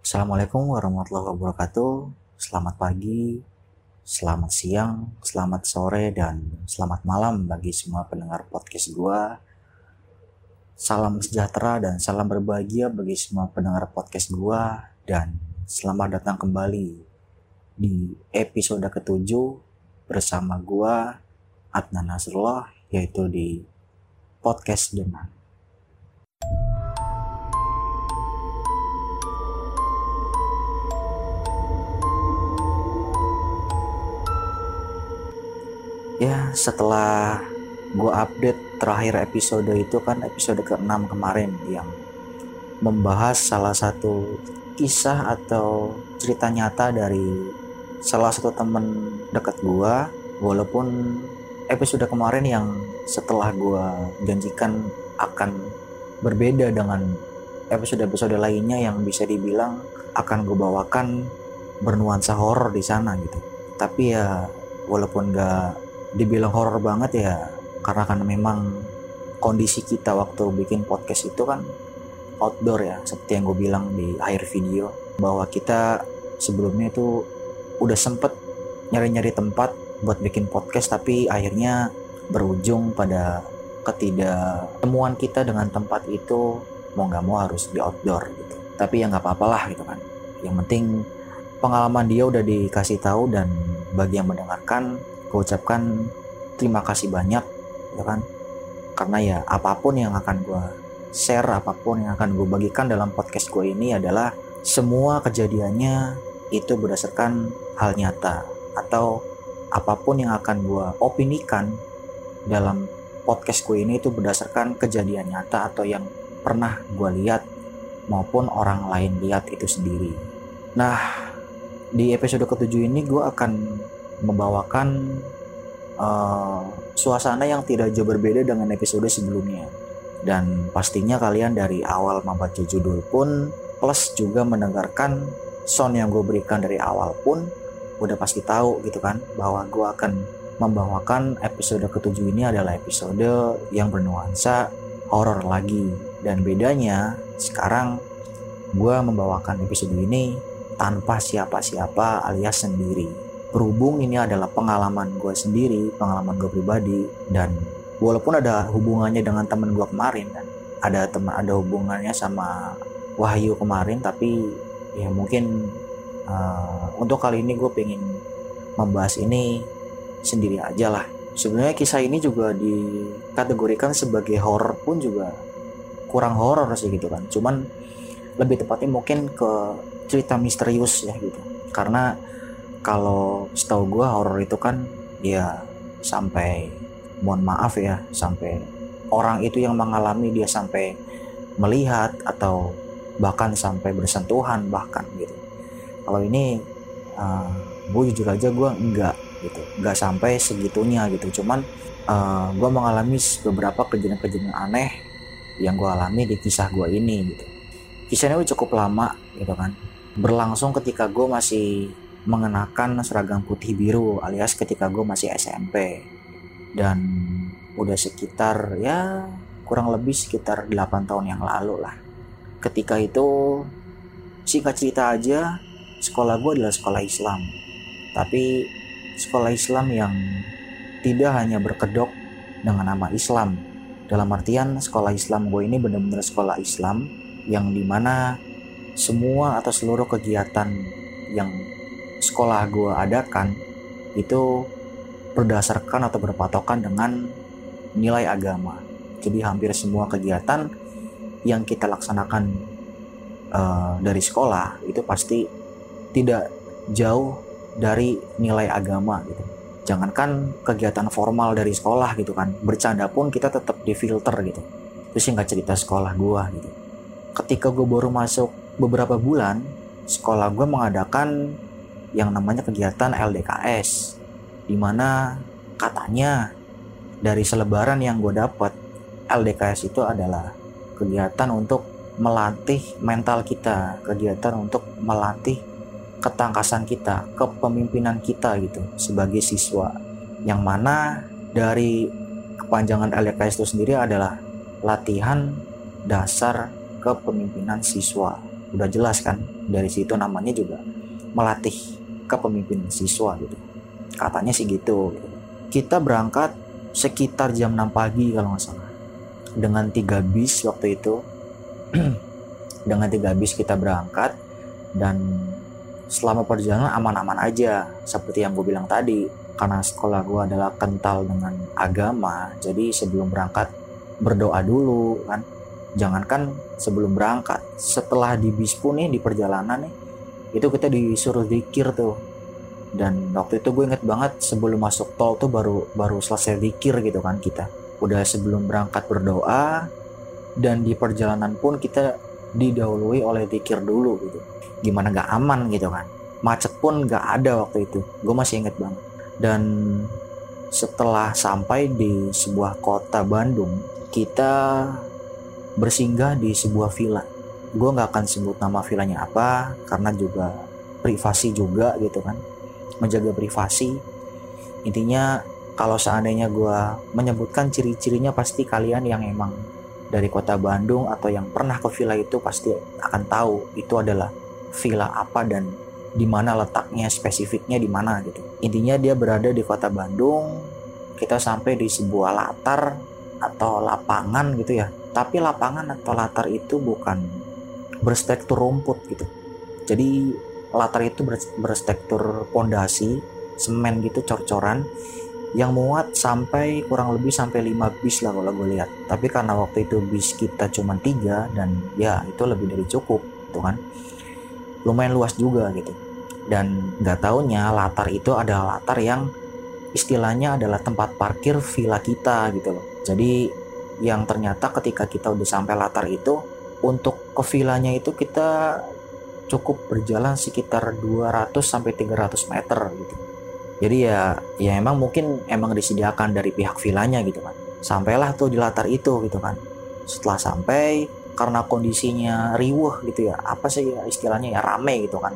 Assalamualaikum warahmatullahi wabarakatuh. Selamat pagi, selamat siang, selamat sore, dan selamat malam bagi semua pendengar podcast gua. Salam sejahtera dan salam berbahagia bagi semua pendengar podcast gua dan selamat datang kembali di episode ketujuh bersama gua Adnan Nasrullah yaitu di podcast Denan. Ya, setelah gue update terakhir episode itu kan episode ke-6 kemarin yang membahas salah satu kisah atau cerita nyata dari salah satu temen dekat gue walaupun episode kemarin yang setelah gue janjikan akan berbeda dengan episode-episode lainnya yang bisa dibilang akan gue bawakan bernuansa horor di sana gitu. Tapi ya walaupun gak dibilang horor banget ya karena kan memang kondisi kita waktu bikin podcast itu kan outdoor ya seperti yang gue bilang di akhir video bahwa kita sebelumnya itu udah sempet nyari-nyari tempat buat bikin podcast tapi akhirnya berujung pada ketidaktemuan kita dengan tempat itu mau nggak mau harus di outdoor gitu. Tapi ya nggak apa-apa lah gitu kan. Yang penting pengalaman dia udah dikasih tahu dan bagi yang mendengarkan gue ucapkan terima kasih banyak ya kan karena ya apa pun yang akan gue share apa pun yang akan gue bagikan dalam podcast gue ini adalah semua kejadiannya itu berdasarkan hal nyata atau apa pun yang akan gue opinikan dalam podcast gue ini itu berdasarkan kejadian nyata atau yang pernah gue lihat maupun orang lain lihat itu sendiri. Nah, di episode ketujuh ini gue akan membawakan uh, suasana yang tidak jauh berbeda dengan episode sebelumnya. Dan pastinya kalian dari awal membaca judul pun plus juga mendengarkan sound yang gue berikan dari awal pun udah pasti tahu gitu kan bahwa gue akan membawakan episode ketujuh ini adalah episode yang bernuansa horor lagi dan bedanya sekarang gue membawakan episode ini tanpa siapa-siapa alias sendiri berhubung ini adalah pengalaman gue sendiri pengalaman gue pribadi dan walaupun ada hubungannya dengan temen gue kemarin dan ada teman ada hubungannya sama Wahyu kemarin tapi ya mungkin uh, untuk kali ini gue pengen membahas ini sendiri aja lah. Sebenarnya kisah ini juga dikategorikan sebagai horror pun juga kurang horror sih gitu kan. Cuman lebih tepatnya mungkin ke cerita misterius ya gitu. Karena kalau setahu gue horor itu kan ya sampai mohon maaf ya sampai orang itu yang mengalami dia sampai melihat atau bahkan sampai bersentuhan bahkan gitu. Kalau ini uh, eh, gue jujur aja gue enggak gitu enggak sampai segitunya gitu. Cuman uh, gue mengalami beberapa kejadian-kejadian aneh yang gue alami di kisah gue ini gitu. Kisahnya cukup lama gitu kan. Berlangsung ketika gue masih mengenakan seragam putih biru alias ketika gue masih SMP dan udah sekitar ya kurang lebih sekitar 8 tahun yang lalu lah. Ketika itu singkat cerita aja sekolah gue adalah sekolah Islam. Tapi sekolah Islam yang tidak hanya berkedok dengan nama Islam. Dalam artian sekolah Islam gue ini benar-benar sekolah Islam yang di mana semua atau seluruh kegiatan yang sekolah gue adakan itu berdasarkan atau berpatokan dengan nilai agama. Jadi hampir semua kegiatan yang kita laksanakan uh, dari sekolah itu pasti tidak jauh dari nilai agama gitu. Jangankan kegiatan formal dari sekolah gitu kan, bercanda pun kita tetap difilter gitu. Itu singkat cerita sekolah gue gitu. Ketika gue baru masuk beberapa bulan, sekolah gue mengadakan yang namanya kegiatan LDKS di mana katanya dari selebaran yang gue dapat LDKS itu adalah kegiatan untuk melatih mental kita kegiatan untuk melatih ketangkasan kita kepemimpinan kita gitu sebagai siswa. Yang mana dari kepanjangan LDKS itu sendiri adalah latihan dasar kepemimpinan siswa. Udah jelas kan? Dari situ namanya juga melatih kepemimpinan siswa gitu. Katanya sih gitu. Kita berangkat sekitar jam 6 pagi kalau nggak salah. Dengan tiga bis waktu itu. Dengan tiga bis kita berangkat dan selama perjalanan aman-aman aja seperti yang gue bilang tadi. Karena sekolah gue adalah kental dengan agama jadi sebelum berangkat berdoa dulu kan. Jangankan sebelum berangkat setelah di bis pun nih di perjalanan nih itu kita disuruh zikir tuh. Dan waktu itu gue inget banget sebelum masuk tol tuh baru baru selesai zikir gitu kan kita. Udah sebelum berangkat berdoa dan di perjalanan pun kita didahului oleh zikir dulu gitu. Gimana gak aman gitu kan. Macet pun gak ada waktu itu. Gue masih inget banget. Dan setelah sampai di sebuah kota Bandung kita bersinggah di sebuah villa gue gak akan sebut nama villanya apa karena juga privasi juga gitu kan. Menjaga privasi. Intinya kalau seandainya gue menyebutkan ciri-cirinya pasti kalian yang emang dari kota Bandung atau yang pernah ke villa itu pasti akan tahu itu adalah villa apa dan di mana letaknya spesifiknya di mana gitu. Intinya dia berada di kota Bandung kita sampai di sebuah latar atau lapangan gitu ya. Tapi lapangan atau latar itu bukan berstruktur rumput gitu. Jadi latar itu berstruktur pondasi semen gitu cor-coran yang muat sampai kurang lebih sampai 5 bis lah kalau gue lihat. Tapi karena waktu itu bis kita cuma tiga dan ya itu lebih dari cukup tuh kan. Lumayan luas juga gitu. Dan nggak taunya latar itu adalah latar yang istilahnya adalah tempat parkir villa kita gitu loh. Jadi yang ternyata ketika kita udah sampai latar itu untuk ke villanya itu kita cukup berjalan sekitar 200 sampai 300 meter gitu. Jadi ya ya emang mungkin emang disediakan dari pihak villanya gitu kan. Sampailah tuh di latar itu gitu kan. Setelah sampai karena kondisinya riuh gitu ya apa sih ya istilahnya ya rame gitu kan.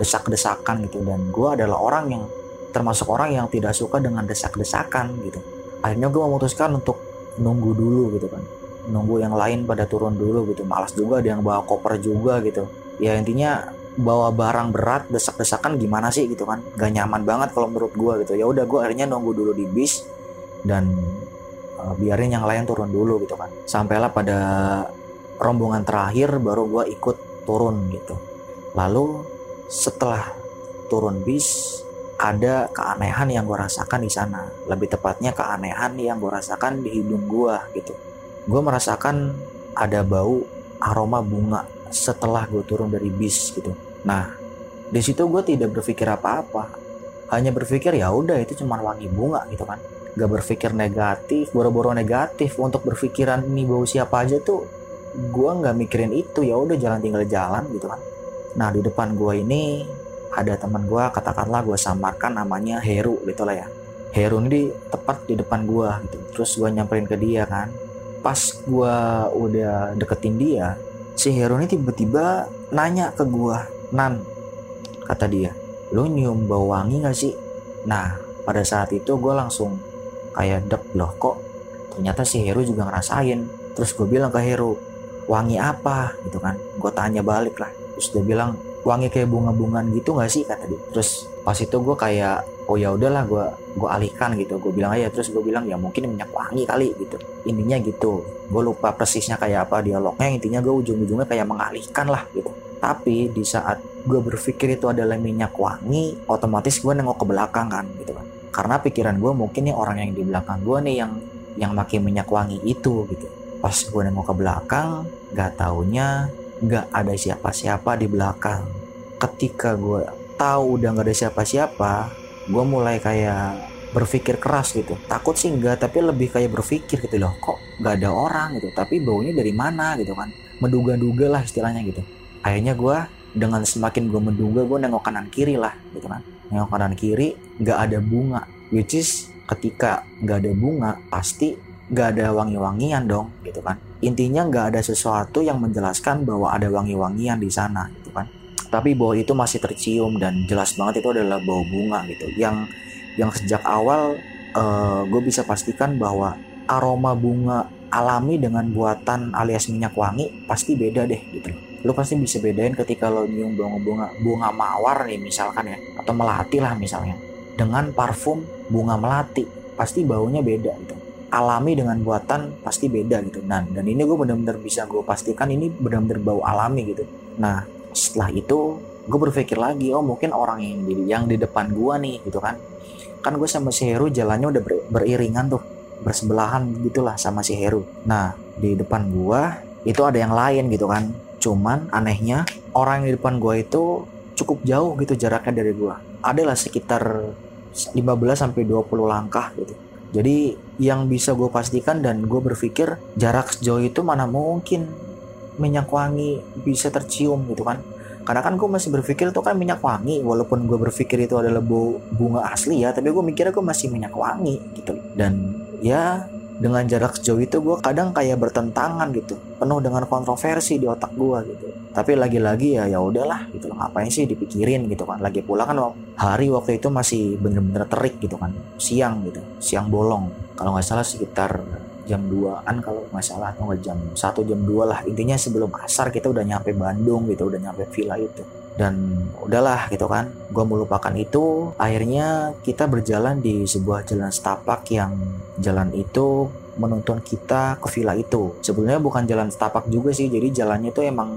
Desak-desakan gitu. Dan gue adalah orang yang termasuk orang yang tidak suka dengan desak-desakan gitu. Akhirnya gue memutuskan untuk nunggu dulu gitu kan nunggu yang lain pada turun dulu gitu. Malas juga ada yang bawa koper juga gitu. Ya intinya bawa barang berat desak-desakan gimana sih gitu kan? Gak nyaman banget kalau menurut gue gitu. Ya udah gue akhirnya nunggu dulu di bis dan uh, biarin yang lain turun dulu gitu kan. Sampailah pada rombongan terakhir baru gue ikut turun gitu. Lalu setelah turun bis ada keanehan yang gue rasakan di sana. Lebih tepatnya keanehan yang gue rasakan di hidung gue gitu gue merasakan ada bau aroma bunga setelah gue turun dari bis gitu. Nah di situ gue tidak berpikir apa-apa. Hanya berpikir ya udah itu cuma wangi bunga gitu kan. Gak berpikir negatif boro-boro negatif. Untuk berpikiran ini bau siapa aja tuh gue nggak mikirin itu. Ya udah jalan tinggal jalan gitu kan. Nah di depan gue ini ada teman gue katakanlah gue samarkan namanya Heru gitu lah ya. Heru ini tepat di depan gue gitu. Terus gue nyamperin ke dia kan pas gue udah deketin dia si Heru ini tiba-tiba nanya ke gue Nan kata dia lo nyium bau wangi gak sih? Nah pada saat itu gue langsung kayak dep loh kok ternyata si Heru juga ngerasain? Terus gue bilang ke Heru wangi apa? Gitu kan. Gue tanya balik lah. Terus dia bilang wangi kayak bunga-bungaan gitu nggak sih? kata dia. Terus pas itu gue kayak oh ya udahlah gue gue alihkan gitu. Gue bilang aja terus gue bilang ya mungkin minyak wangi kali gitu. Intinya gitu. Gue lupa persisnya kayak apa dialognya intinya gue ujung-ujungnya kayak mengalihkan lah gitu. Tapi di saat gue berpikir itu adalah minyak wangi otomatis gue nengok ke belakang kan gitu kan. Karena pikiran gue mungkin nih orang yang di belakang gue nih yang yang makin minyak wangi itu gitu. Pas gue nengok ke belakang gak taunya gak ada siapa-siapa di belakang. Ketika gue tahu udah gak ada siapa-siapa gue mulai kayak berpikir keras gitu. Takut sih enggak tapi lebih kayak berpikir gitu loh kok gak ada orang gitu? Tapi baunya dari mana? gitu kan. Menduga-duga lah istilahnya gitu. Akhirnya gue dengan semakin gue menduga gue nengok kanan kiri lah gitu kan. Nengok kanan kiri gak ada bunga. Which is ketika gak ada bunga pasti gak ada wangi-wangian dong gitu kan. Intinya gak ada sesuatu yang menjelaskan bahwa ada wangi-wangian di sana tapi bau itu masih tercium dan jelas banget itu adalah bau bunga gitu. Yang yang sejak awal uh, eh, gue bisa pastikan bahwa aroma bunga alami dengan buatan alias minyak wangi pasti beda deh gitu. Lu pasti bisa bedain ketika lo nyium bunga-bunga bunga mawar nih misalkan ya atau melati lah misalnya dengan parfum bunga melati. Pasti baunya beda gitu. Alami dengan buatan pasti beda gitu. Nah dan ini gue bener-bener bisa gue pastikan ini bener-bener bau alami gitu. Nah setelah itu gue berpikir lagi oh mungkin orang yang di yang di depan gue nih gitu kan. Kan gue sama si Heru jalannya udah ber, beriringan tuh bersebelahan gitulah sama si Heru. Nah di depan gue itu ada yang lain gitu kan. Cuman anehnya orang yang di depan gue itu cukup jauh gitu jaraknya dari gue adalah sekitar 15 sampai 20 langkah gitu. Jadi yang bisa gue pastikan dan gue berpikir jarak sejauh itu mana mungkin minyak wangi bisa tercium gitu kan. Karena kan gue masih berpikir itu kan minyak wangi walaupun gue berpikir itu adalah bunga asli ya tapi gue mikirnya gue masih minyak wangi gitu. Dan ya dengan jarak sejauh itu gue kadang kayak bertentangan gitu penuh dengan kontroversi di otak gue gitu. Tapi lagi-lagi ya ya udahlah gitu loh ngapain sih dipikirin gitu kan. Lagi pula kan hari waktu itu masih bener-bener terik gitu kan siang gitu siang bolong. Kalau nggak salah sekitar jam 2an kalau nggak salah atau nggak jam 1 jam 2 lah. Intinya sebelum asar kita udah nyampe Bandung gitu udah nyampe villa itu. Dan udahlah gitu kan gue melupakan itu. Akhirnya kita berjalan di sebuah jalan setapak yang jalan itu menuntun kita ke villa itu. Sebenarnya bukan jalan setapak juga sih jadi jalannya itu emang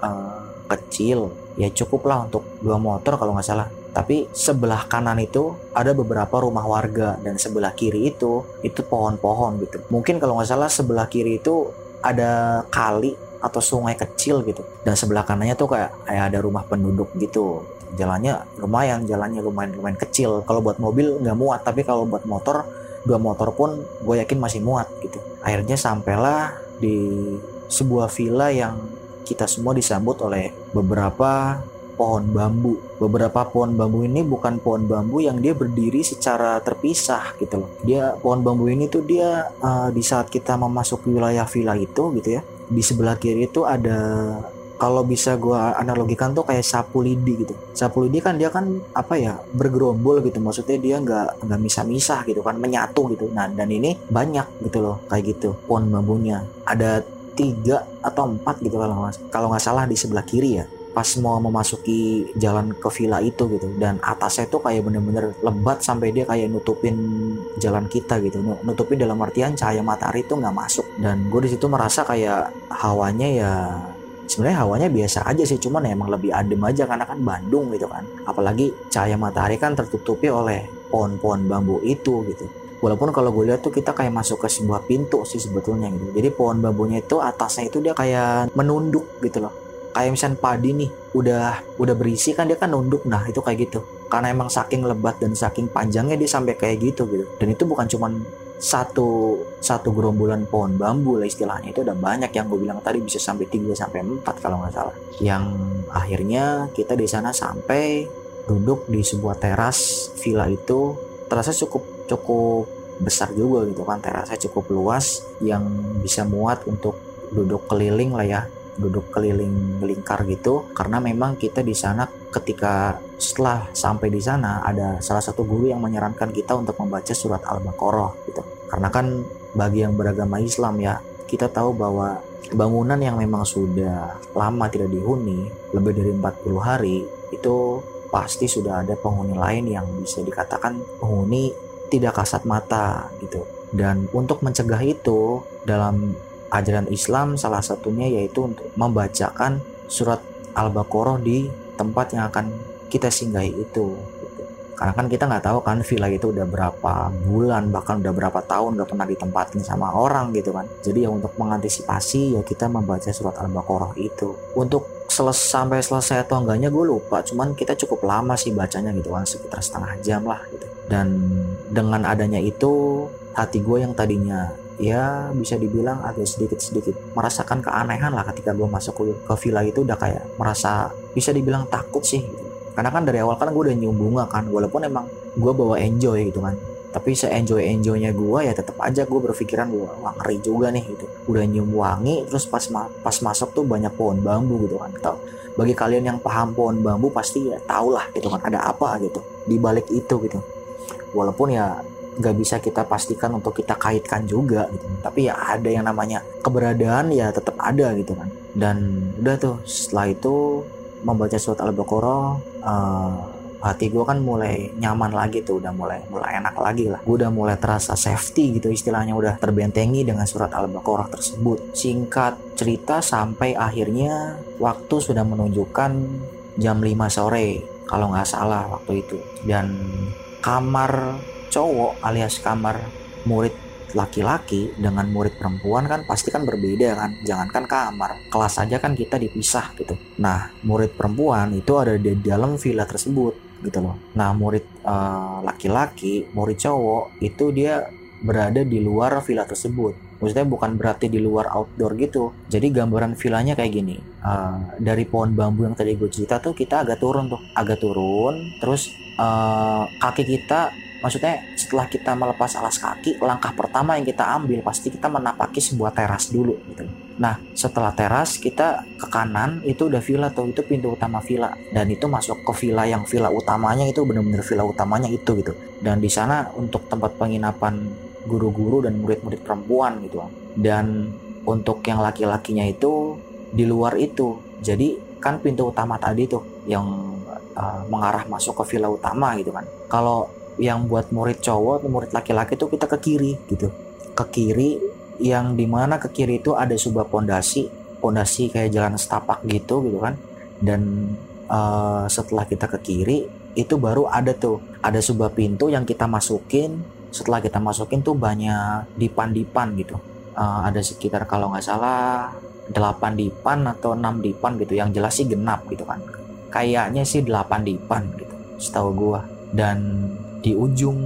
uh, kecil. Ya cukup lah untuk dua motor kalau nggak salah tapi sebelah kanan itu ada beberapa rumah warga dan sebelah kiri itu itu pohon-pohon gitu. Mungkin kalau nggak salah sebelah kiri itu ada kali atau sungai kecil gitu. Dan sebelah kanannya tuh kayak kayak ada rumah penduduk gitu. Jalannya lumayan jalannya lumayan lumayan kecil. Kalau buat mobil nggak muat tapi kalau buat motor dua motor pun gue yakin masih muat gitu. Akhirnya sampailah di sebuah villa yang kita semua disambut oleh beberapa pohon bambu. Beberapa pohon bambu ini bukan pohon bambu yang dia berdiri secara terpisah gitu loh. Dia pohon bambu ini tuh dia uh, di saat kita memasuki wilayah villa itu gitu ya. Di sebelah kiri itu ada kalau bisa gue analogikan tuh kayak sapu lidi gitu sapu lidi kan dia kan apa ya bergerombol gitu maksudnya dia nggak nggak misah-misah gitu kan menyatu gitu nah dan ini banyak gitu loh kayak gitu pohon bambunya ada tiga atau empat gitu kalau kalau nggak salah di sebelah kiri ya pas mau memasuki jalan ke villa itu gitu. Dan atasnya itu kayak bener-bener lebat sampai dia kayak nutupin jalan kita gitu. Nutupin dalam artian cahaya matahari itu nggak masuk. Dan gue di situ merasa kayak hawanya ya sebenarnya hawanya biasa aja sih cuman ya emang lebih adem aja karena kan Bandung gitu kan. Apalagi cahaya matahari kan tertutupi oleh pohon-pohon bambu itu gitu. Walaupun kalau gue lihat tuh kita kayak masuk ke sebuah pintu sih sebetulnya gitu. Jadi pohon bambunya itu atasnya itu dia kayak menunduk gitu loh kayak misalnya padi nih udah udah berisi kan dia kan nunduk. Nah itu kayak gitu. Karena emang saking lebat dan saking panjangnya dia sampai kayak gitu gitu. Dan itu bukan cuman satu satu gerombolan pohon bambu lah istilahnya. Itu udah banyak yang gue bilang tadi bisa sampai 3 sampai 4 kalau nggak salah. Yang akhirnya kita di sana sampai duduk di sebuah teras villa itu. Terasa cukup cukup besar juga gitu kan. Terasnya cukup luas yang bisa muat untuk duduk keliling lah ya duduk keliling lingkar gitu karena memang kita di sana ketika setelah sampai di sana ada salah satu guru yang menyarankan kita untuk membaca surat Al-Baqarah gitu. Karena kan bagi yang beragama Islam ya, kita tahu bahwa bangunan yang memang sudah lama tidak dihuni, lebih dari 40 hari, itu pasti sudah ada penghuni lain yang bisa dikatakan penghuni tidak kasat mata gitu. Dan untuk mencegah itu dalam ajaran Islam salah satunya yaitu untuk membacakan surat Al-Baqarah di tempat yang akan kita singgahi itu gitu. karena kan kita nggak tahu kan villa itu udah berapa bulan bahkan udah berapa tahun udah pernah ditempatin sama orang gitu kan. Jadi ya untuk mengantisipasi ya kita membaca surat Al-Baqarah itu. Untuk selesai sampai selesai atau enggaknya gue lupa cuman kita cukup lama sih bacanya gitu kan. Sekitar setengah jam lah gitu. Dan dengan adanya itu hati gue yang tadinya ya bisa dibilang agak sedikit-sedikit merasakan keanehan lah ketika gue masuk ke, ke villa itu udah kayak merasa bisa dibilang takut sih gitu. karena kan dari awal kan gue udah nyium bunga kan walaupun emang gue bawa enjoy gitu kan. Tapi se enjoy enjoynya gue ya tetap aja gue berpikiran gue wah ngeri juga nih gitu. Udah nyium wangi terus pas ma pas masuk tuh banyak pohon bambu gitu kan. Tau bagi kalian yang paham pohon bambu pasti ya tau lah gitu kan ada apa gitu di balik itu gitu. Walaupun ya nggak bisa kita pastikan untuk kita kaitkan juga gitu. Tapi ya ada yang namanya keberadaan ya tetap ada gitu kan. Dan udah tuh setelah itu membaca surat al-baqarah uh, hati gue kan mulai nyaman lagi tuh udah mulai mulai enak lagi lah. Gue udah mulai terasa safety gitu istilahnya udah terbentengi dengan surat al-baqarah tersebut. Singkat cerita sampai akhirnya waktu sudah menunjukkan jam 5 sore kalau nggak salah waktu itu. Dan kamar cowok alias kamar murid laki-laki dengan murid perempuan kan pasti kan berbeda kan jangankan kamar kelas aja kan kita dipisah gitu nah murid perempuan itu ada di dalam villa tersebut gitu loh. Nah murid uh, laki-laki, murid cowok itu dia berada di luar villa tersebut. Maksudnya bukan berarti di luar outdoor gitu. Jadi gambaran villanya kayak gini. Uh, dari pohon bambu yang tadi gue cerita tuh kita agak turun tuh, agak turun. Terus uh, kaki kita maksudnya setelah kita melepas alas kaki langkah pertama yang kita ambil pasti kita menapaki sebuah teras dulu gitu. Nah setelah teras kita ke kanan itu udah villa tuh itu pintu utama villa. Dan itu masuk ke villa yang villa utamanya itu bener-bener villa utamanya itu gitu. Dan di sana untuk tempat penginapan guru-guru dan murid-murid perempuan gitu. Dan untuk yang laki-lakinya itu di luar itu. Jadi kan pintu utama tadi tuh yang uh, mengarah masuk ke villa utama gitu kan. Kalau yang buat murid cowok atau murid laki-laki itu kita ke kiri gitu. Ke kiri yang di mana ke kiri itu ada sebuah pondasi pondasi kayak jalan setapak gitu gitu kan. Dan uh, setelah kita ke kiri itu baru ada tuh ada sebuah pintu yang kita masukin. Setelah kita masukin tuh banyak dipan-dipan gitu. Uh, ada sekitar kalau nggak salah 8 dipan atau 6 dipan gitu yang jelas sih genap gitu kan. Kayaknya sih 8 dipan gitu setahu gua. Dan di ujung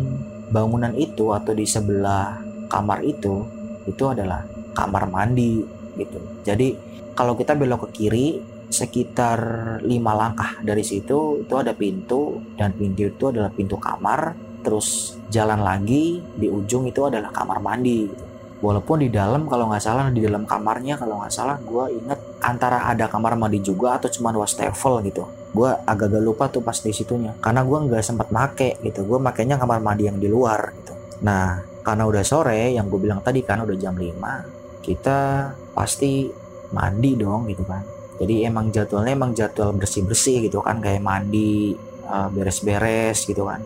bangunan itu atau di sebelah kamar itu itu adalah kamar mandi gitu. Jadi kalau kita belok ke kiri sekitar lima langkah dari situ itu ada pintu dan pintu itu adalah pintu kamar terus jalan lagi di ujung itu adalah kamar mandi gitu. Walaupun di dalam kalau nggak salah di dalam kamarnya kalau nggak salah gue inget antara ada kamar mandi juga atau cuma wastafel gitu. Gue agak-agak lupa tuh pas di situnya. Karena gue nggak sempat make gitu. Gue makainya kamar mandi yang di luar gitu. Nah karena udah sore yang gue bilang tadi kan udah jam 5 kita pasti mandi dong gitu kan. Jadi emang jadwalnya emang jadwal bersih-bersih gitu kan. Kayak mandi eh, beres-beres gitu kan.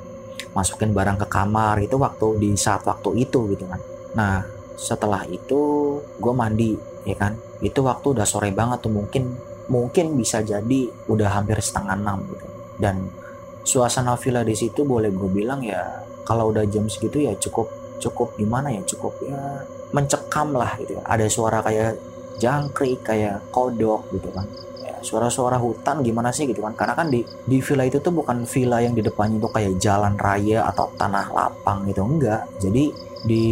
Masukin barang ke kamar. Itu waktu di saat waktu itu gitu kan. Nah setelah itu gue mandi ya kan? Itu waktu udah sore banget tuh mungkin mungkin bisa jadi udah hampir setengah enam gitu. Dan suasana villa di situ boleh gue bilang ya kalau udah jam segitu ya cukup cukup gimana ya cukup ya mencekam lah gitu. Ada suara kayak jangkrik kayak kodok gitu kan suara-suara hutan gimana sih gitu kan? Karena kan di di villa itu tuh bukan villa yang di depannya itu kayak jalan raya atau tanah lapang gitu enggak. Jadi di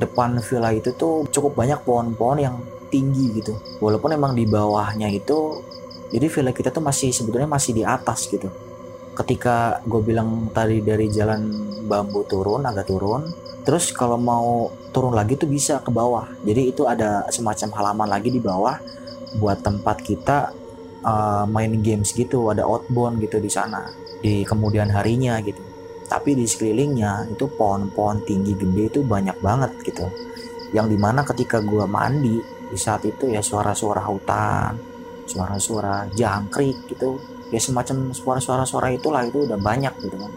depan villa itu tuh cukup banyak pohon-pohon yang tinggi gitu. Walaupun emang di bawahnya itu jadi villa kita tuh masih sebetulnya masih di atas gitu. Ketika gue bilang tadi dari jalan bambu turun agak turun terus kalau mau turun lagi tuh bisa ke bawah. Jadi itu ada semacam halaman lagi di bawah buat tempat kita uh, main games gitu ada outbound gitu di sana di kemudian harinya gitu. Tapi di sekelilingnya itu pohon-pohon tinggi gede itu banyak banget gitu. Yang di mana ketika gue mandi di saat itu ya suara-suara hutan suara-suara jangkrik gitu ya semacam suara-suara-suara itulah itu udah banyak gitu kan.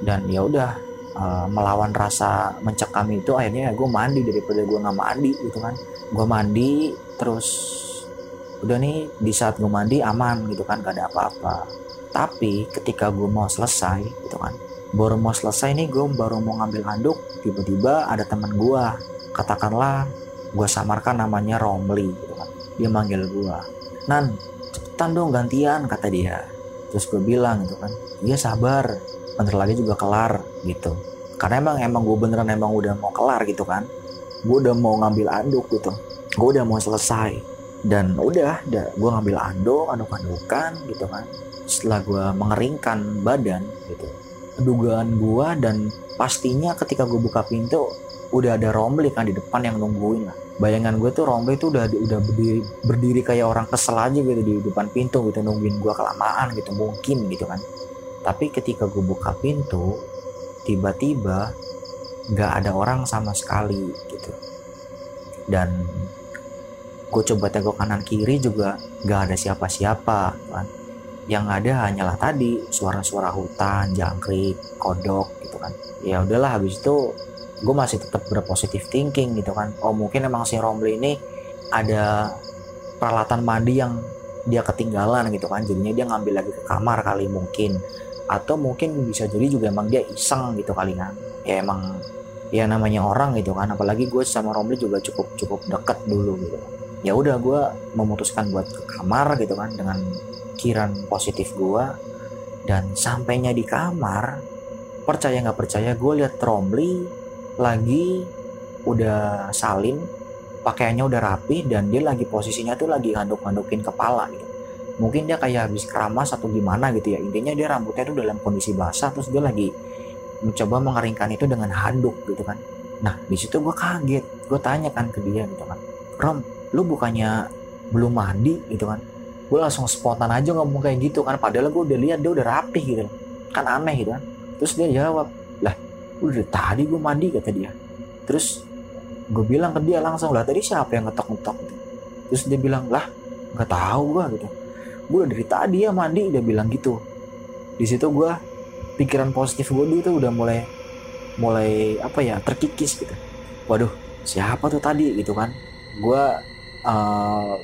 Dan ya udah uh, melawan rasa mencekam itu akhirnya ya gue mandi daripada gue nggak mandi gitu kan. Gue mandi terus udah nih di saat gue mandi aman gitu kan gak ada apa-apa. Tapi ketika gue mau selesai gitu kan baru mau selesai nih gue baru mau ngambil handuk tiba-tiba ada teman gue katakanlah gue samarkan namanya Romli gitu kan. dia manggil gue Nan cepetan dong gantian kata dia. Terus gue bilang gitu kan iya sabar bentar lagi juga kelar gitu. Karena emang emang gue beneran emang udah mau kelar gitu kan gue udah mau ngambil anduk gitu. Gue udah mau selesai dan udah udah gue ngambil anduk anduk andukan gitu kan. Setelah gue mengeringkan badan gitu. Dugaan gue dan pastinya ketika gue buka pintu udah ada Romli kan di depan yang nungguin lah. Bayangan gue tuh Romli tuh udah udah berdiri, berdiri kayak orang kesel aja gitu di depan pintu gitu nungguin gue kelamaan gitu mungkin gitu kan. Tapi ketika gue buka pintu tiba-tiba nggak ada orang sama sekali gitu. Dan gue coba tengok kanan kiri juga gak ada siapa-siapa kan. Yang ada hanyalah tadi suara-suara hutan jangkrik kodok gitu kan. Ya udahlah habis itu gue masih tetap berpositif thinking gitu kan. Oh mungkin emang si Romli ini ada peralatan mandi yang dia ketinggalan gitu kan. Jadinya dia ngambil lagi ke kamar kali mungkin. Atau mungkin bisa jadi juga emang dia iseng gitu kali kan. Ya emang ya namanya orang gitu kan. Apalagi gue sama Romli juga cukup cukup deket dulu gitu ya udah gue memutuskan buat ke kamar gitu kan dengan kiran positif gue dan sampainya di kamar percaya nggak percaya gue lihat Romli lagi udah salin pakaiannya udah rapi dan dia lagi posisinya tuh lagi ngaduk-ngadukin kepala gitu. Mungkin dia kayak habis keramas atau gimana gitu ya. Intinya dia rambutnya tuh dalam kondisi basah terus dia lagi mencoba mengeringkan itu dengan handuk gitu kan. Nah di situ gue kaget. Gue tanya kan ke dia gitu kan Rom lu bukannya belum mandi? Gitu kan. Gue langsung spontan aja ngomong kayak gitu kan padahal gue udah lihat dia udah rapih gitu. Kan aneh gitu kan. Terus dia jawab udah tadi gue mandi kata dia. Terus gue bilang ke dia langsung lah tadi siapa yang ngetok-ngetok? Gitu. terus dia bilang lah nggak tahu gue gitu. Gue udah dari tadi ya mandi dia bilang gitu. Di situ gue pikiran positif gue dulu tuh udah mulai mulai apa ya terkikis gitu. Waduh siapa tuh tadi? Gitu kan. Gue uh,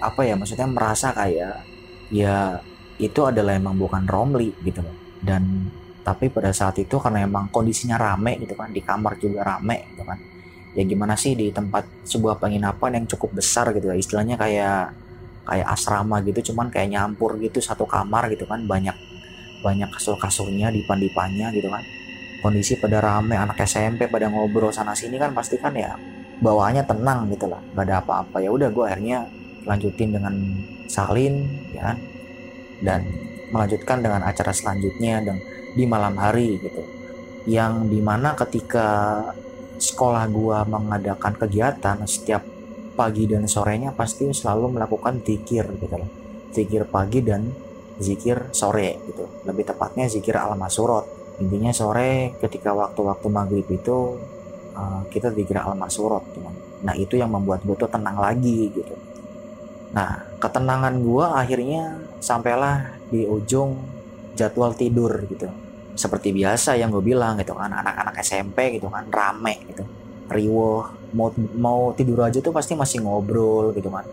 apa ya maksudnya merasa kayak ya itu adalah emang bukan Romli gitu. Dan tapi pada saat itu karena emang kondisinya rame gitu kan di kamar juga rame gitu kan. Ya gimana sih di tempat sebuah penginapan yang cukup besar gitu ya istilahnya kayak kayak asrama gitu cuman kayak nyampur gitu satu kamar gitu kan banyak banyak kasur-kasurnya dipan-dipannya gitu kan. Kondisi pada rame anak SMP pada ngobrol sana sini kan pasti kan ya bawaannya tenang gitu lah. Gak ada apa-apa. Ya udah gue akhirnya lanjutin dengan salin ya kan? Dan melanjutkan dengan acara selanjutnya dan di malam hari gitu. Yang di mana ketika sekolah gua mengadakan kegiatan setiap pagi dan sorenya pasti selalu melakukan zikir gitu loh zikir pagi dan zikir sore gitu. Lebih tepatnya zikir al masurot intinya sore ketika waktu-waktu maghrib itu uh, kita zikir al masurot nah itu yang membuat gue tuh tenang lagi gitu. Nah ketenangan gua akhirnya sampailah di ujung jadwal tidur gitu. Seperti biasa yang gue bilang gitu kan anak-anak SMP gitu kan rame gitu. Riwo mau mau tidur aja tuh pasti masih ngobrol gitu kan.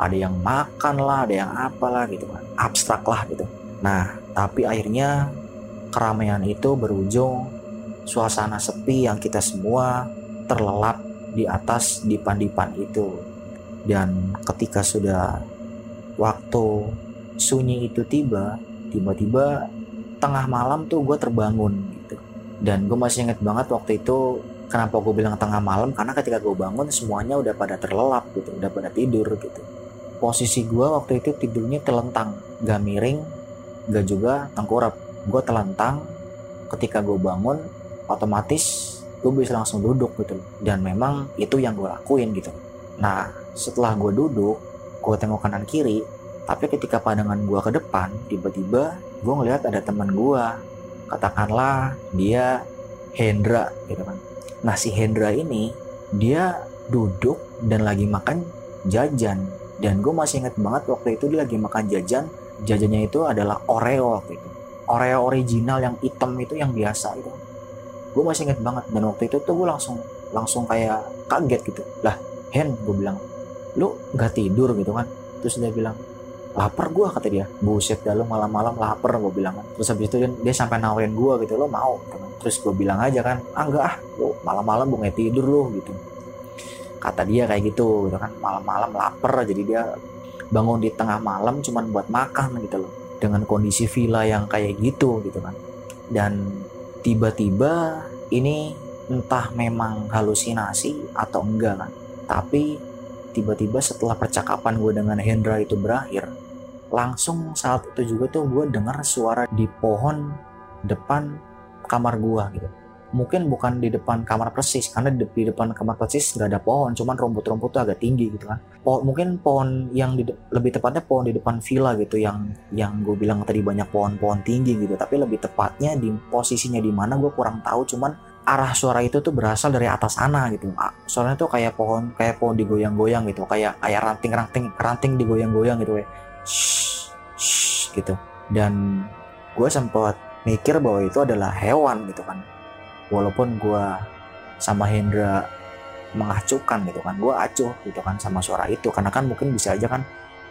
Ada yang makan lah ada yang apalah gitu kan. Abstrak lah gitu. Nah tapi akhirnya keramaian itu berujung suasana sepi yang kita semua terlelap di atas dipan-dipan itu. Dan ketika sudah waktu sunyi itu tiba tiba-tiba tengah malam tuh gue terbangun gitu. Dan gue masih inget banget waktu itu kenapa gue bilang tengah malam karena ketika gue bangun semuanya udah pada terlelap gitu udah pada tidur gitu. Posisi gue waktu itu tidurnya telentang gak miring gak juga tengkurap. Gue telentang ketika gue bangun otomatis gue bisa langsung duduk gitu. Dan memang itu yang gue lakuin gitu. Nah setelah gue duduk gue tengok kanan kiri tapi ketika pandangan gue ke depan tiba-tiba gue ngeliat ada teman gue katakanlah dia Hendra gitu kan. Nah si Hendra ini dia duduk dan lagi makan jajan. Dan gue masih inget banget waktu itu dia lagi makan jajan. Jajannya itu adalah Oreo waktu itu. Oreo original yang hitam itu yang biasa itu gue masih inget banget dan waktu itu tuh gue langsung langsung kayak kaget gitu. Lah Hen gue bilang lu nggak tidur gitu kan. Terus dia bilang lapar gue kata dia. Buset dah lo malam-malam lapar gue bilang kan. Terus habis itu dia, dia sampai nawarin gue gitu lo mau gitu kan. terus gue bilang aja kan ah enggak ah lo malam-malam gue tidur lo gitu. Kata dia kayak gitu gitu kan. Malam-malam lapar jadi dia bangun di tengah malam cuman buat makan gitu loh dengan kondisi villa yang kayak gitu gitu kan. Dan tiba-tiba ini entah memang halusinasi atau enggak kan. Tapi tiba-tiba setelah percakapan gue dengan Hendra itu berakhir langsung saat itu juga tuh gue dengar suara di pohon depan kamar gue gitu mungkin bukan di depan kamar persis karena di, depan kamar persis nggak ada pohon cuman rumput-rumput tuh agak tinggi gitu kan. Pohon mungkin pohon yang di, lebih tepatnya pohon di depan villa gitu yang yang gue bilang tadi banyak pohon-pohon tinggi gitu tapi lebih tepatnya di posisinya di mana gue kurang tahu cuman arah suara itu tuh berasal dari atas sana gitu. Suaranya tuh kayak pohon kayak pohon digoyang-goyang gitu kayak kayak ranting-ranting ranting digoyang-goyang gitu shh, gitu. Dan gue sempat mikir bahwa itu adalah hewan gitu kan walaupun gue sama Hendra mengacuhkan gitu kan gue acuh gitu kan sama suara itu. Karena kan mungkin bisa aja kan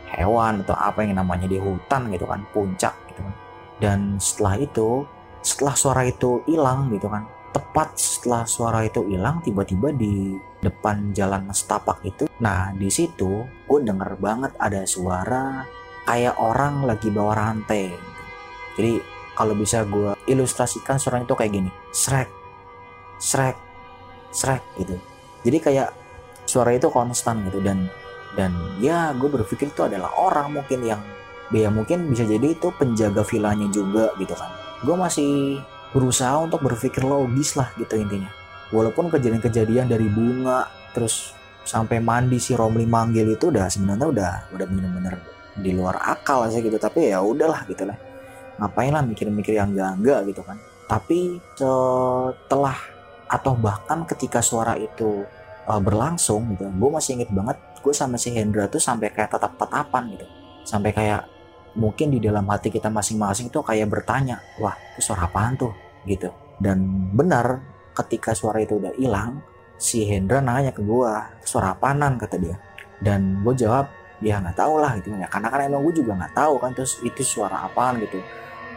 hewan atau apa yang namanya di hutan gitu kan puncak gitu kan. Dan setelah itu setelah suara itu hilang gitu kan tepat setelah suara itu hilang tiba-tiba di depan jalan setapak itu nah di situ gue denger banget ada suara kayak orang lagi bawa rantai. Gitu. jadi kalau bisa gue ilustrasikan suara itu kayak gini srek srek. Srek gitu. Jadi kayak suara itu konstan gitu dan dan ya gue berpikir itu adalah orang mungkin yang ya mungkin bisa jadi itu penjaga vilanya juga gitu kan. Gue masih berusaha untuk berpikir logis lah gitu intinya. Walaupun kejadian-kejadian dari bunga terus sampai mandi si Romli manggil itu udah sebenarnya udah udah bener-bener di luar akal sih gitu. Tapi ya udahlah gitu lah. Ngapain lah mikir-mikir yang enggak gitu kan. Tapi setelah atau bahkan ketika suara itu uh, berlangsung gitu gue masih inget banget gue sama si Hendra tuh sampai kayak tatap-tatapan gitu. Sampai kayak mungkin di dalam hati kita masing-masing tuh kayak bertanya wah itu suara apaan tuh? Gitu. Dan benar ketika suara itu udah hilang si Hendra nanya ke gue suara apaanan kata dia. Dan gue jawab ya nggak tahu lah gitu. Ya karena kan emang gue juga nggak tahu kan terus itu suara apaan gitu.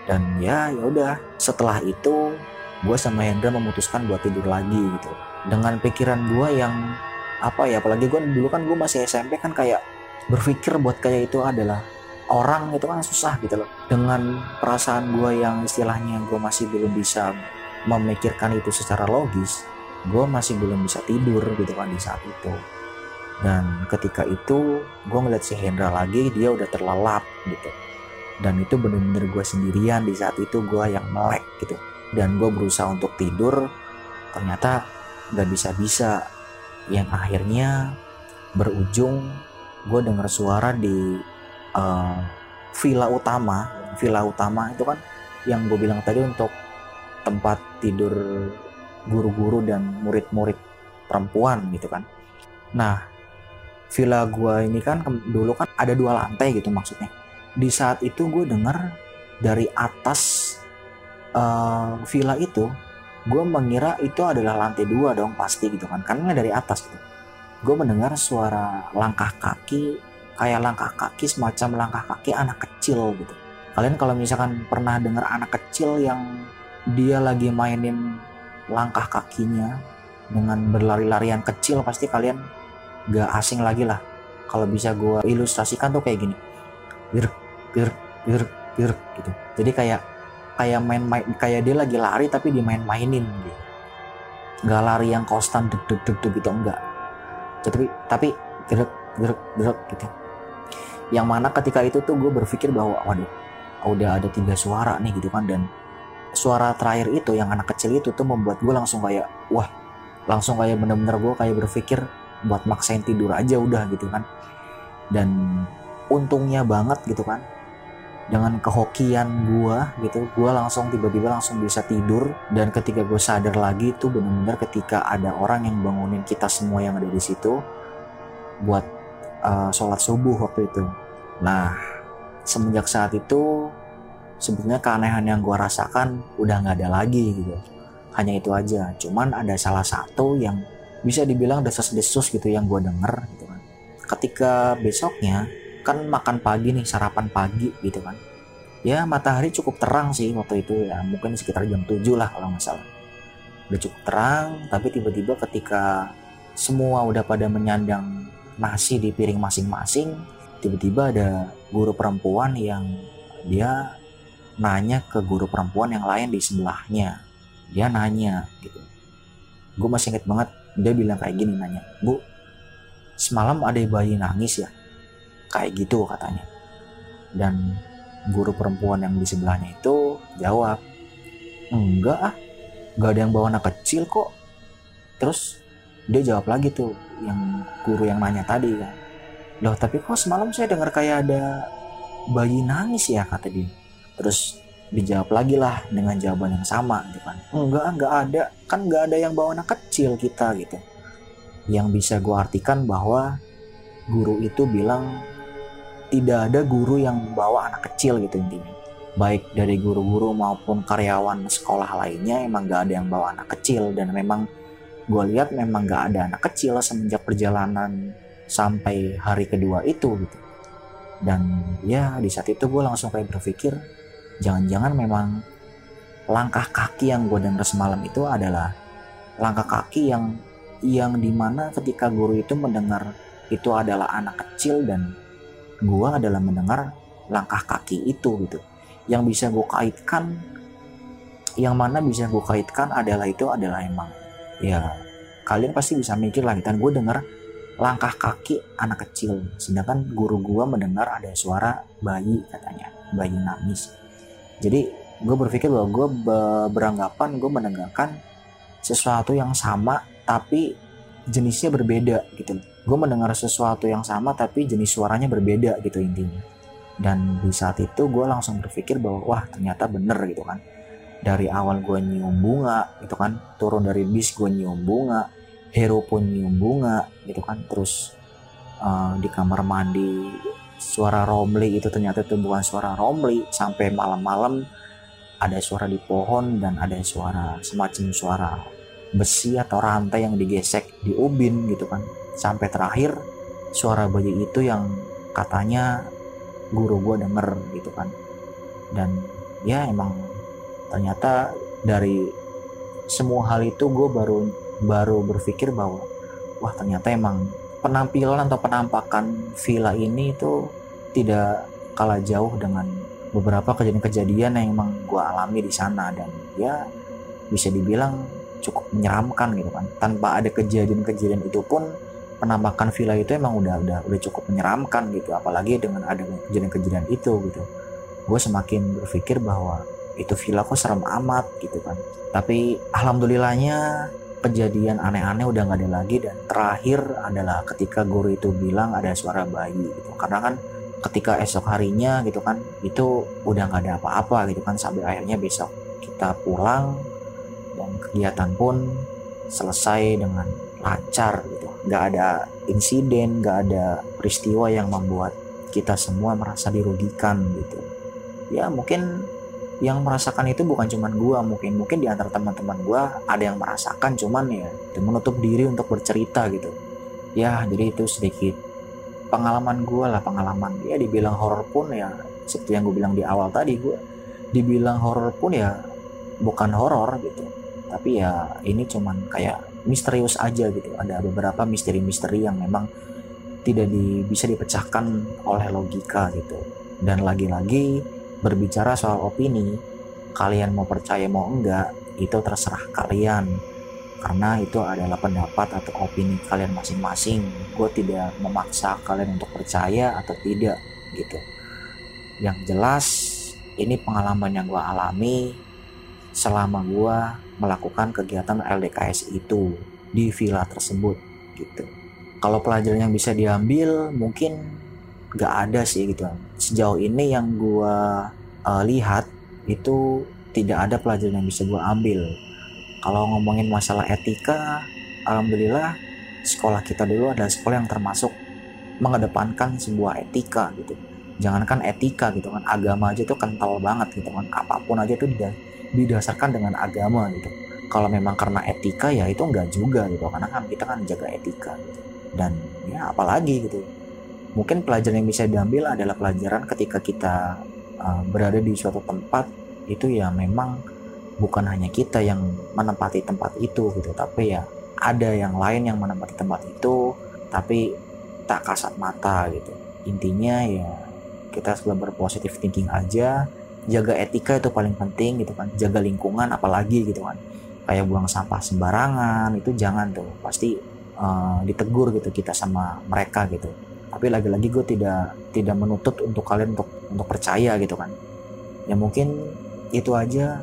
Dan ya ya udah setelah itu gue sama Hendra memutuskan buat tidur lagi gitu. Dengan pikiran gue yang apa ya apalagi gue dulu kan gue masih SMP kan kayak berpikir buat kayak itu adalah orang itu kan susah gitu loh. Dengan perasaan gue yang istilahnya gue masih belum bisa memikirkan itu secara logis gue masih belum bisa tidur gitu kan di saat itu. Dan ketika itu gue ngeliat si Hendra lagi dia udah terlelap gitu. Dan itu bener-bener gue sendirian di saat itu gue yang melek gitu dan gue berusaha untuk tidur ternyata gak bisa-bisa. Yang akhirnya berujung gue dengar suara di uh, villa utama. Villa utama itu kan yang gue bilang tadi untuk tempat tidur guru-guru dan murid-murid perempuan gitu kan. Nah villa gue ini kan dulu kan ada dua lantai gitu maksudnya. Di saat itu gue dengar dari atas uh, villa itu gue mengira itu adalah lantai dua dong pasti gitu kan. Karena dari atas gitu. Gue mendengar suara langkah kaki kayak langkah kaki semacam langkah kaki anak kecil gitu. Kalian kalau misalkan pernah dengar anak kecil yang dia lagi mainin langkah kakinya dengan berlari-larian kecil pasti kalian gak asing lagi lah. Kalau bisa gue ilustrasikan tuh kayak gini. Bir bir bir bir gitu. Jadi kayak kayak main, main kayak dia lagi lari tapi dimain-mainin gitu. Nggak lari yang konstan deg deg deg deg gitu enggak tapi tapi gerak gerak gerak gitu. Yang mana ketika itu tuh gue berpikir bahwa waduh udah ada tiga suara nih gitu kan. Dan suara terakhir itu yang anak kecil itu tuh membuat gue langsung kayak wah langsung kayak bener-bener gue kayak berpikir buat maksain tidur aja udah gitu kan. Dan untungnya banget gitu kan dengan kehokian gue gitu gue langsung tiba-tiba langsung bisa tidur dan ketika gue sadar lagi itu bener-bener ketika ada orang yang bangunin kita semua yang ada di situ buat uh, sholat subuh waktu itu. Nah, semenjak saat itu sebetulnya keanehan yang gue rasakan udah nggak ada lagi gitu. Hanya itu aja. Cuman ada salah satu yang bisa dibilang desas-desus gitu yang gue denger gitu kan. Ketika besoknya kan makan pagi nih sarapan pagi gitu kan. Ya matahari cukup terang sih waktu itu ya mungkin sekitar jam 7 lah kalau nggak salah. Udah cukup terang tapi tiba-tiba ketika semua udah pada menyandang nasi di piring masing-masing tiba-tiba ada guru perempuan yang dia nanya ke guru perempuan yang lain di sebelahnya dia nanya gitu gue masih inget banget dia bilang kayak gini nanya bu semalam ada bayi nangis ya kayak gitu katanya. Dan guru perempuan yang di sebelahnya itu jawab enggak ah gak ada yang bawa anak kecil kok. Terus dia jawab lagi tuh yang guru yang nanya tadi kan. Loh tapi kok semalam saya dengar kayak ada bayi nangis ya kata dia. Terus dijawab lagi lah dengan jawaban yang sama gitu kan. Enggak enggak ada. Kan enggak ada yang bawa anak kecil kita gitu. Yang bisa gue artikan bahwa guru itu bilang tidak ada guru yang membawa anak kecil gitu intinya. Baik dari guru-guru maupun karyawan sekolah lainnya emang gak ada yang bawa anak kecil. Dan memang gue lihat memang gak ada anak kecil semenjak perjalanan sampai hari kedua itu gitu. Dan ya di saat itu gue langsung kayak berpikir jangan-jangan memang langkah kaki yang gue dengar semalam itu adalah langkah kaki yang yang di mana ketika guru itu mendengar itu adalah anak kecil dan gue adalah mendengar langkah kaki itu gitu. Yang bisa gue kaitkan yang mana bisa gue kaitkan adalah itu adalah emang. Ya kalian pasti bisa mikir lah dan gue dengar langkah kaki anak kecil. Sedangkan guru gue mendengar ada suara bayi katanya. Bayi nangis. Jadi gue berpikir bahwa gue beranggapan gue mendengarkan sesuatu yang sama tapi jenisnya berbeda gitu gue mendengar sesuatu yang sama tapi jenis suaranya berbeda gitu intinya. Dan di saat itu gue langsung berpikir bahwa wah ternyata bener gitu kan. Dari awal gue nyium bunga gitu kan. Turun dari bis gue nyium bunga hero pun nyium bunga gitu kan. Terus uh, di kamar mandi suara Romli itu ternyata itu bukan suara Romli. Sampai malam-malam ada suara di pohon dan ada suara semacam suara besi atau rantai yang digesek di ubin gitu kan sampai terakhir suara bayi itu yang katanya guru gue denger gitu kan. Dan ya emang ternyata dari semua hal itu gue baru baru berpikir bahwa wah ternyata emang penampilan atau penampakan villa ini itu tidak kalah jauh dengan beberapa kejadian-kejadian yang emang gue alami di sana. Dan ya bisa dibilang cukup menyeramkan gitu kan. Tanpa ada kejadian-kejadian itu pun penampakan villa itu emang udah udah udah cukup menyeramkan gitu. Apalagi dengan ada kejadian-kejadian itu gitu. Gue semakin berpikir bahwa itu villa kok serem amat gitu kan. Tapi alhamdulillahnya kejadian aneh-aneh udah nggak ada lagi dan terakhir adalah ketika guru itu bilang ada suara bayi gitu. Karena kan ketika esok harinya gitu kan itu udah nggak ada apa-apa gitu kan. Sampai akhirnya besok kita pulang dan kegiatan pun selesai dengan lancar gitu. Nggak ada insiden nggak ada peristiwa yang membuat kita semua merasa dirugikan gitu. Ya mungkin yang merasakan itu bukan cuman gue mungkin mungkin di antara teman-teman gue ada yang merasakan cuman ya menutup diri untuk bercerita gitu. Ya jadi itu sedikit pengalaman gue lah pengalaman. Ya dibilang horor pun ya seperti yang gue bilang di awal tadi gue dibilang horor pun ya bukan horor gitu. Tapi ya ini cuman kayak misterius aja gitu ada beberapa misteri-misteri yang memang tidak di, bisa dipecahkan oleh logika gitu dan lagi-lagi berbicara soal opini, kalian mau percaya mau enggak, itu terserah kalian. Karena itu adalah pendapat atau opini kalian masing-masing. Gue tidak memaksa kalian untuk percaya atau tidak gitu. Yang jelas ini pengalaman yang gue alami selama gue melakukan kegiatan LDKS itu di villa tersebut gitu. Kalau pelajaran yang bisa diambil mungkin gak ada sih gitu. Sejauh ini yang gue uh, lihat itu tidak ada pelajaran yang bisa gue ambil. Kalau ngomongin masalah etika alhamdulillah sekolah kita dulu adalah sekolah yang termasuk mengedepankan sebuah etika gitu jangankan etika gitu kan agama aja tuh kental banget gitu kan. Apa pun aja tuh didasarkan dengan agama gitu. Kalau memang karena etika ya itu enggak juga gitu. Karena kan kita kan jaga etika gitu. dan ya apalagi gitu. Mungkin pelajaran yang bisa diambil adalah pelajaran ketika kita uh, berada di suatu tempat itu ya memang bukan hanya kita yang menempati tempat itu gitu. Tapi ya ada yang lain yang menempati tempat itu tapi tak kasat mata gitu. Intinya ya kita selalu berpositif thinking aja. Jaga etika itu paling penting gitu kan. Jaga lingkungan apalagi gitu kan. Kayak buang sampah sembarangan itu jangan tuh. Pasti uh, ditegur gitu kita sama mereka gitu. Tapi lagi-lagi gue tidak tidak menuntut untuk kalian untuk untuk percaya gitu kan. Ya mungkin itu aja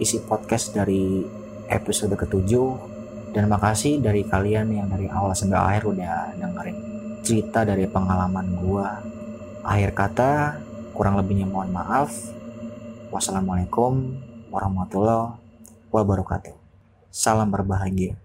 isi podcast dari episode ketujuh. Dan makasih dari kalian yang dari awal sampai akhir udah dengerin cerita dari pengalaman gue Akhir kata, kurang lebihnya mohon maaf. Wassalamualaikum warahmatullahi wabarakatuh. Salam berbahagia.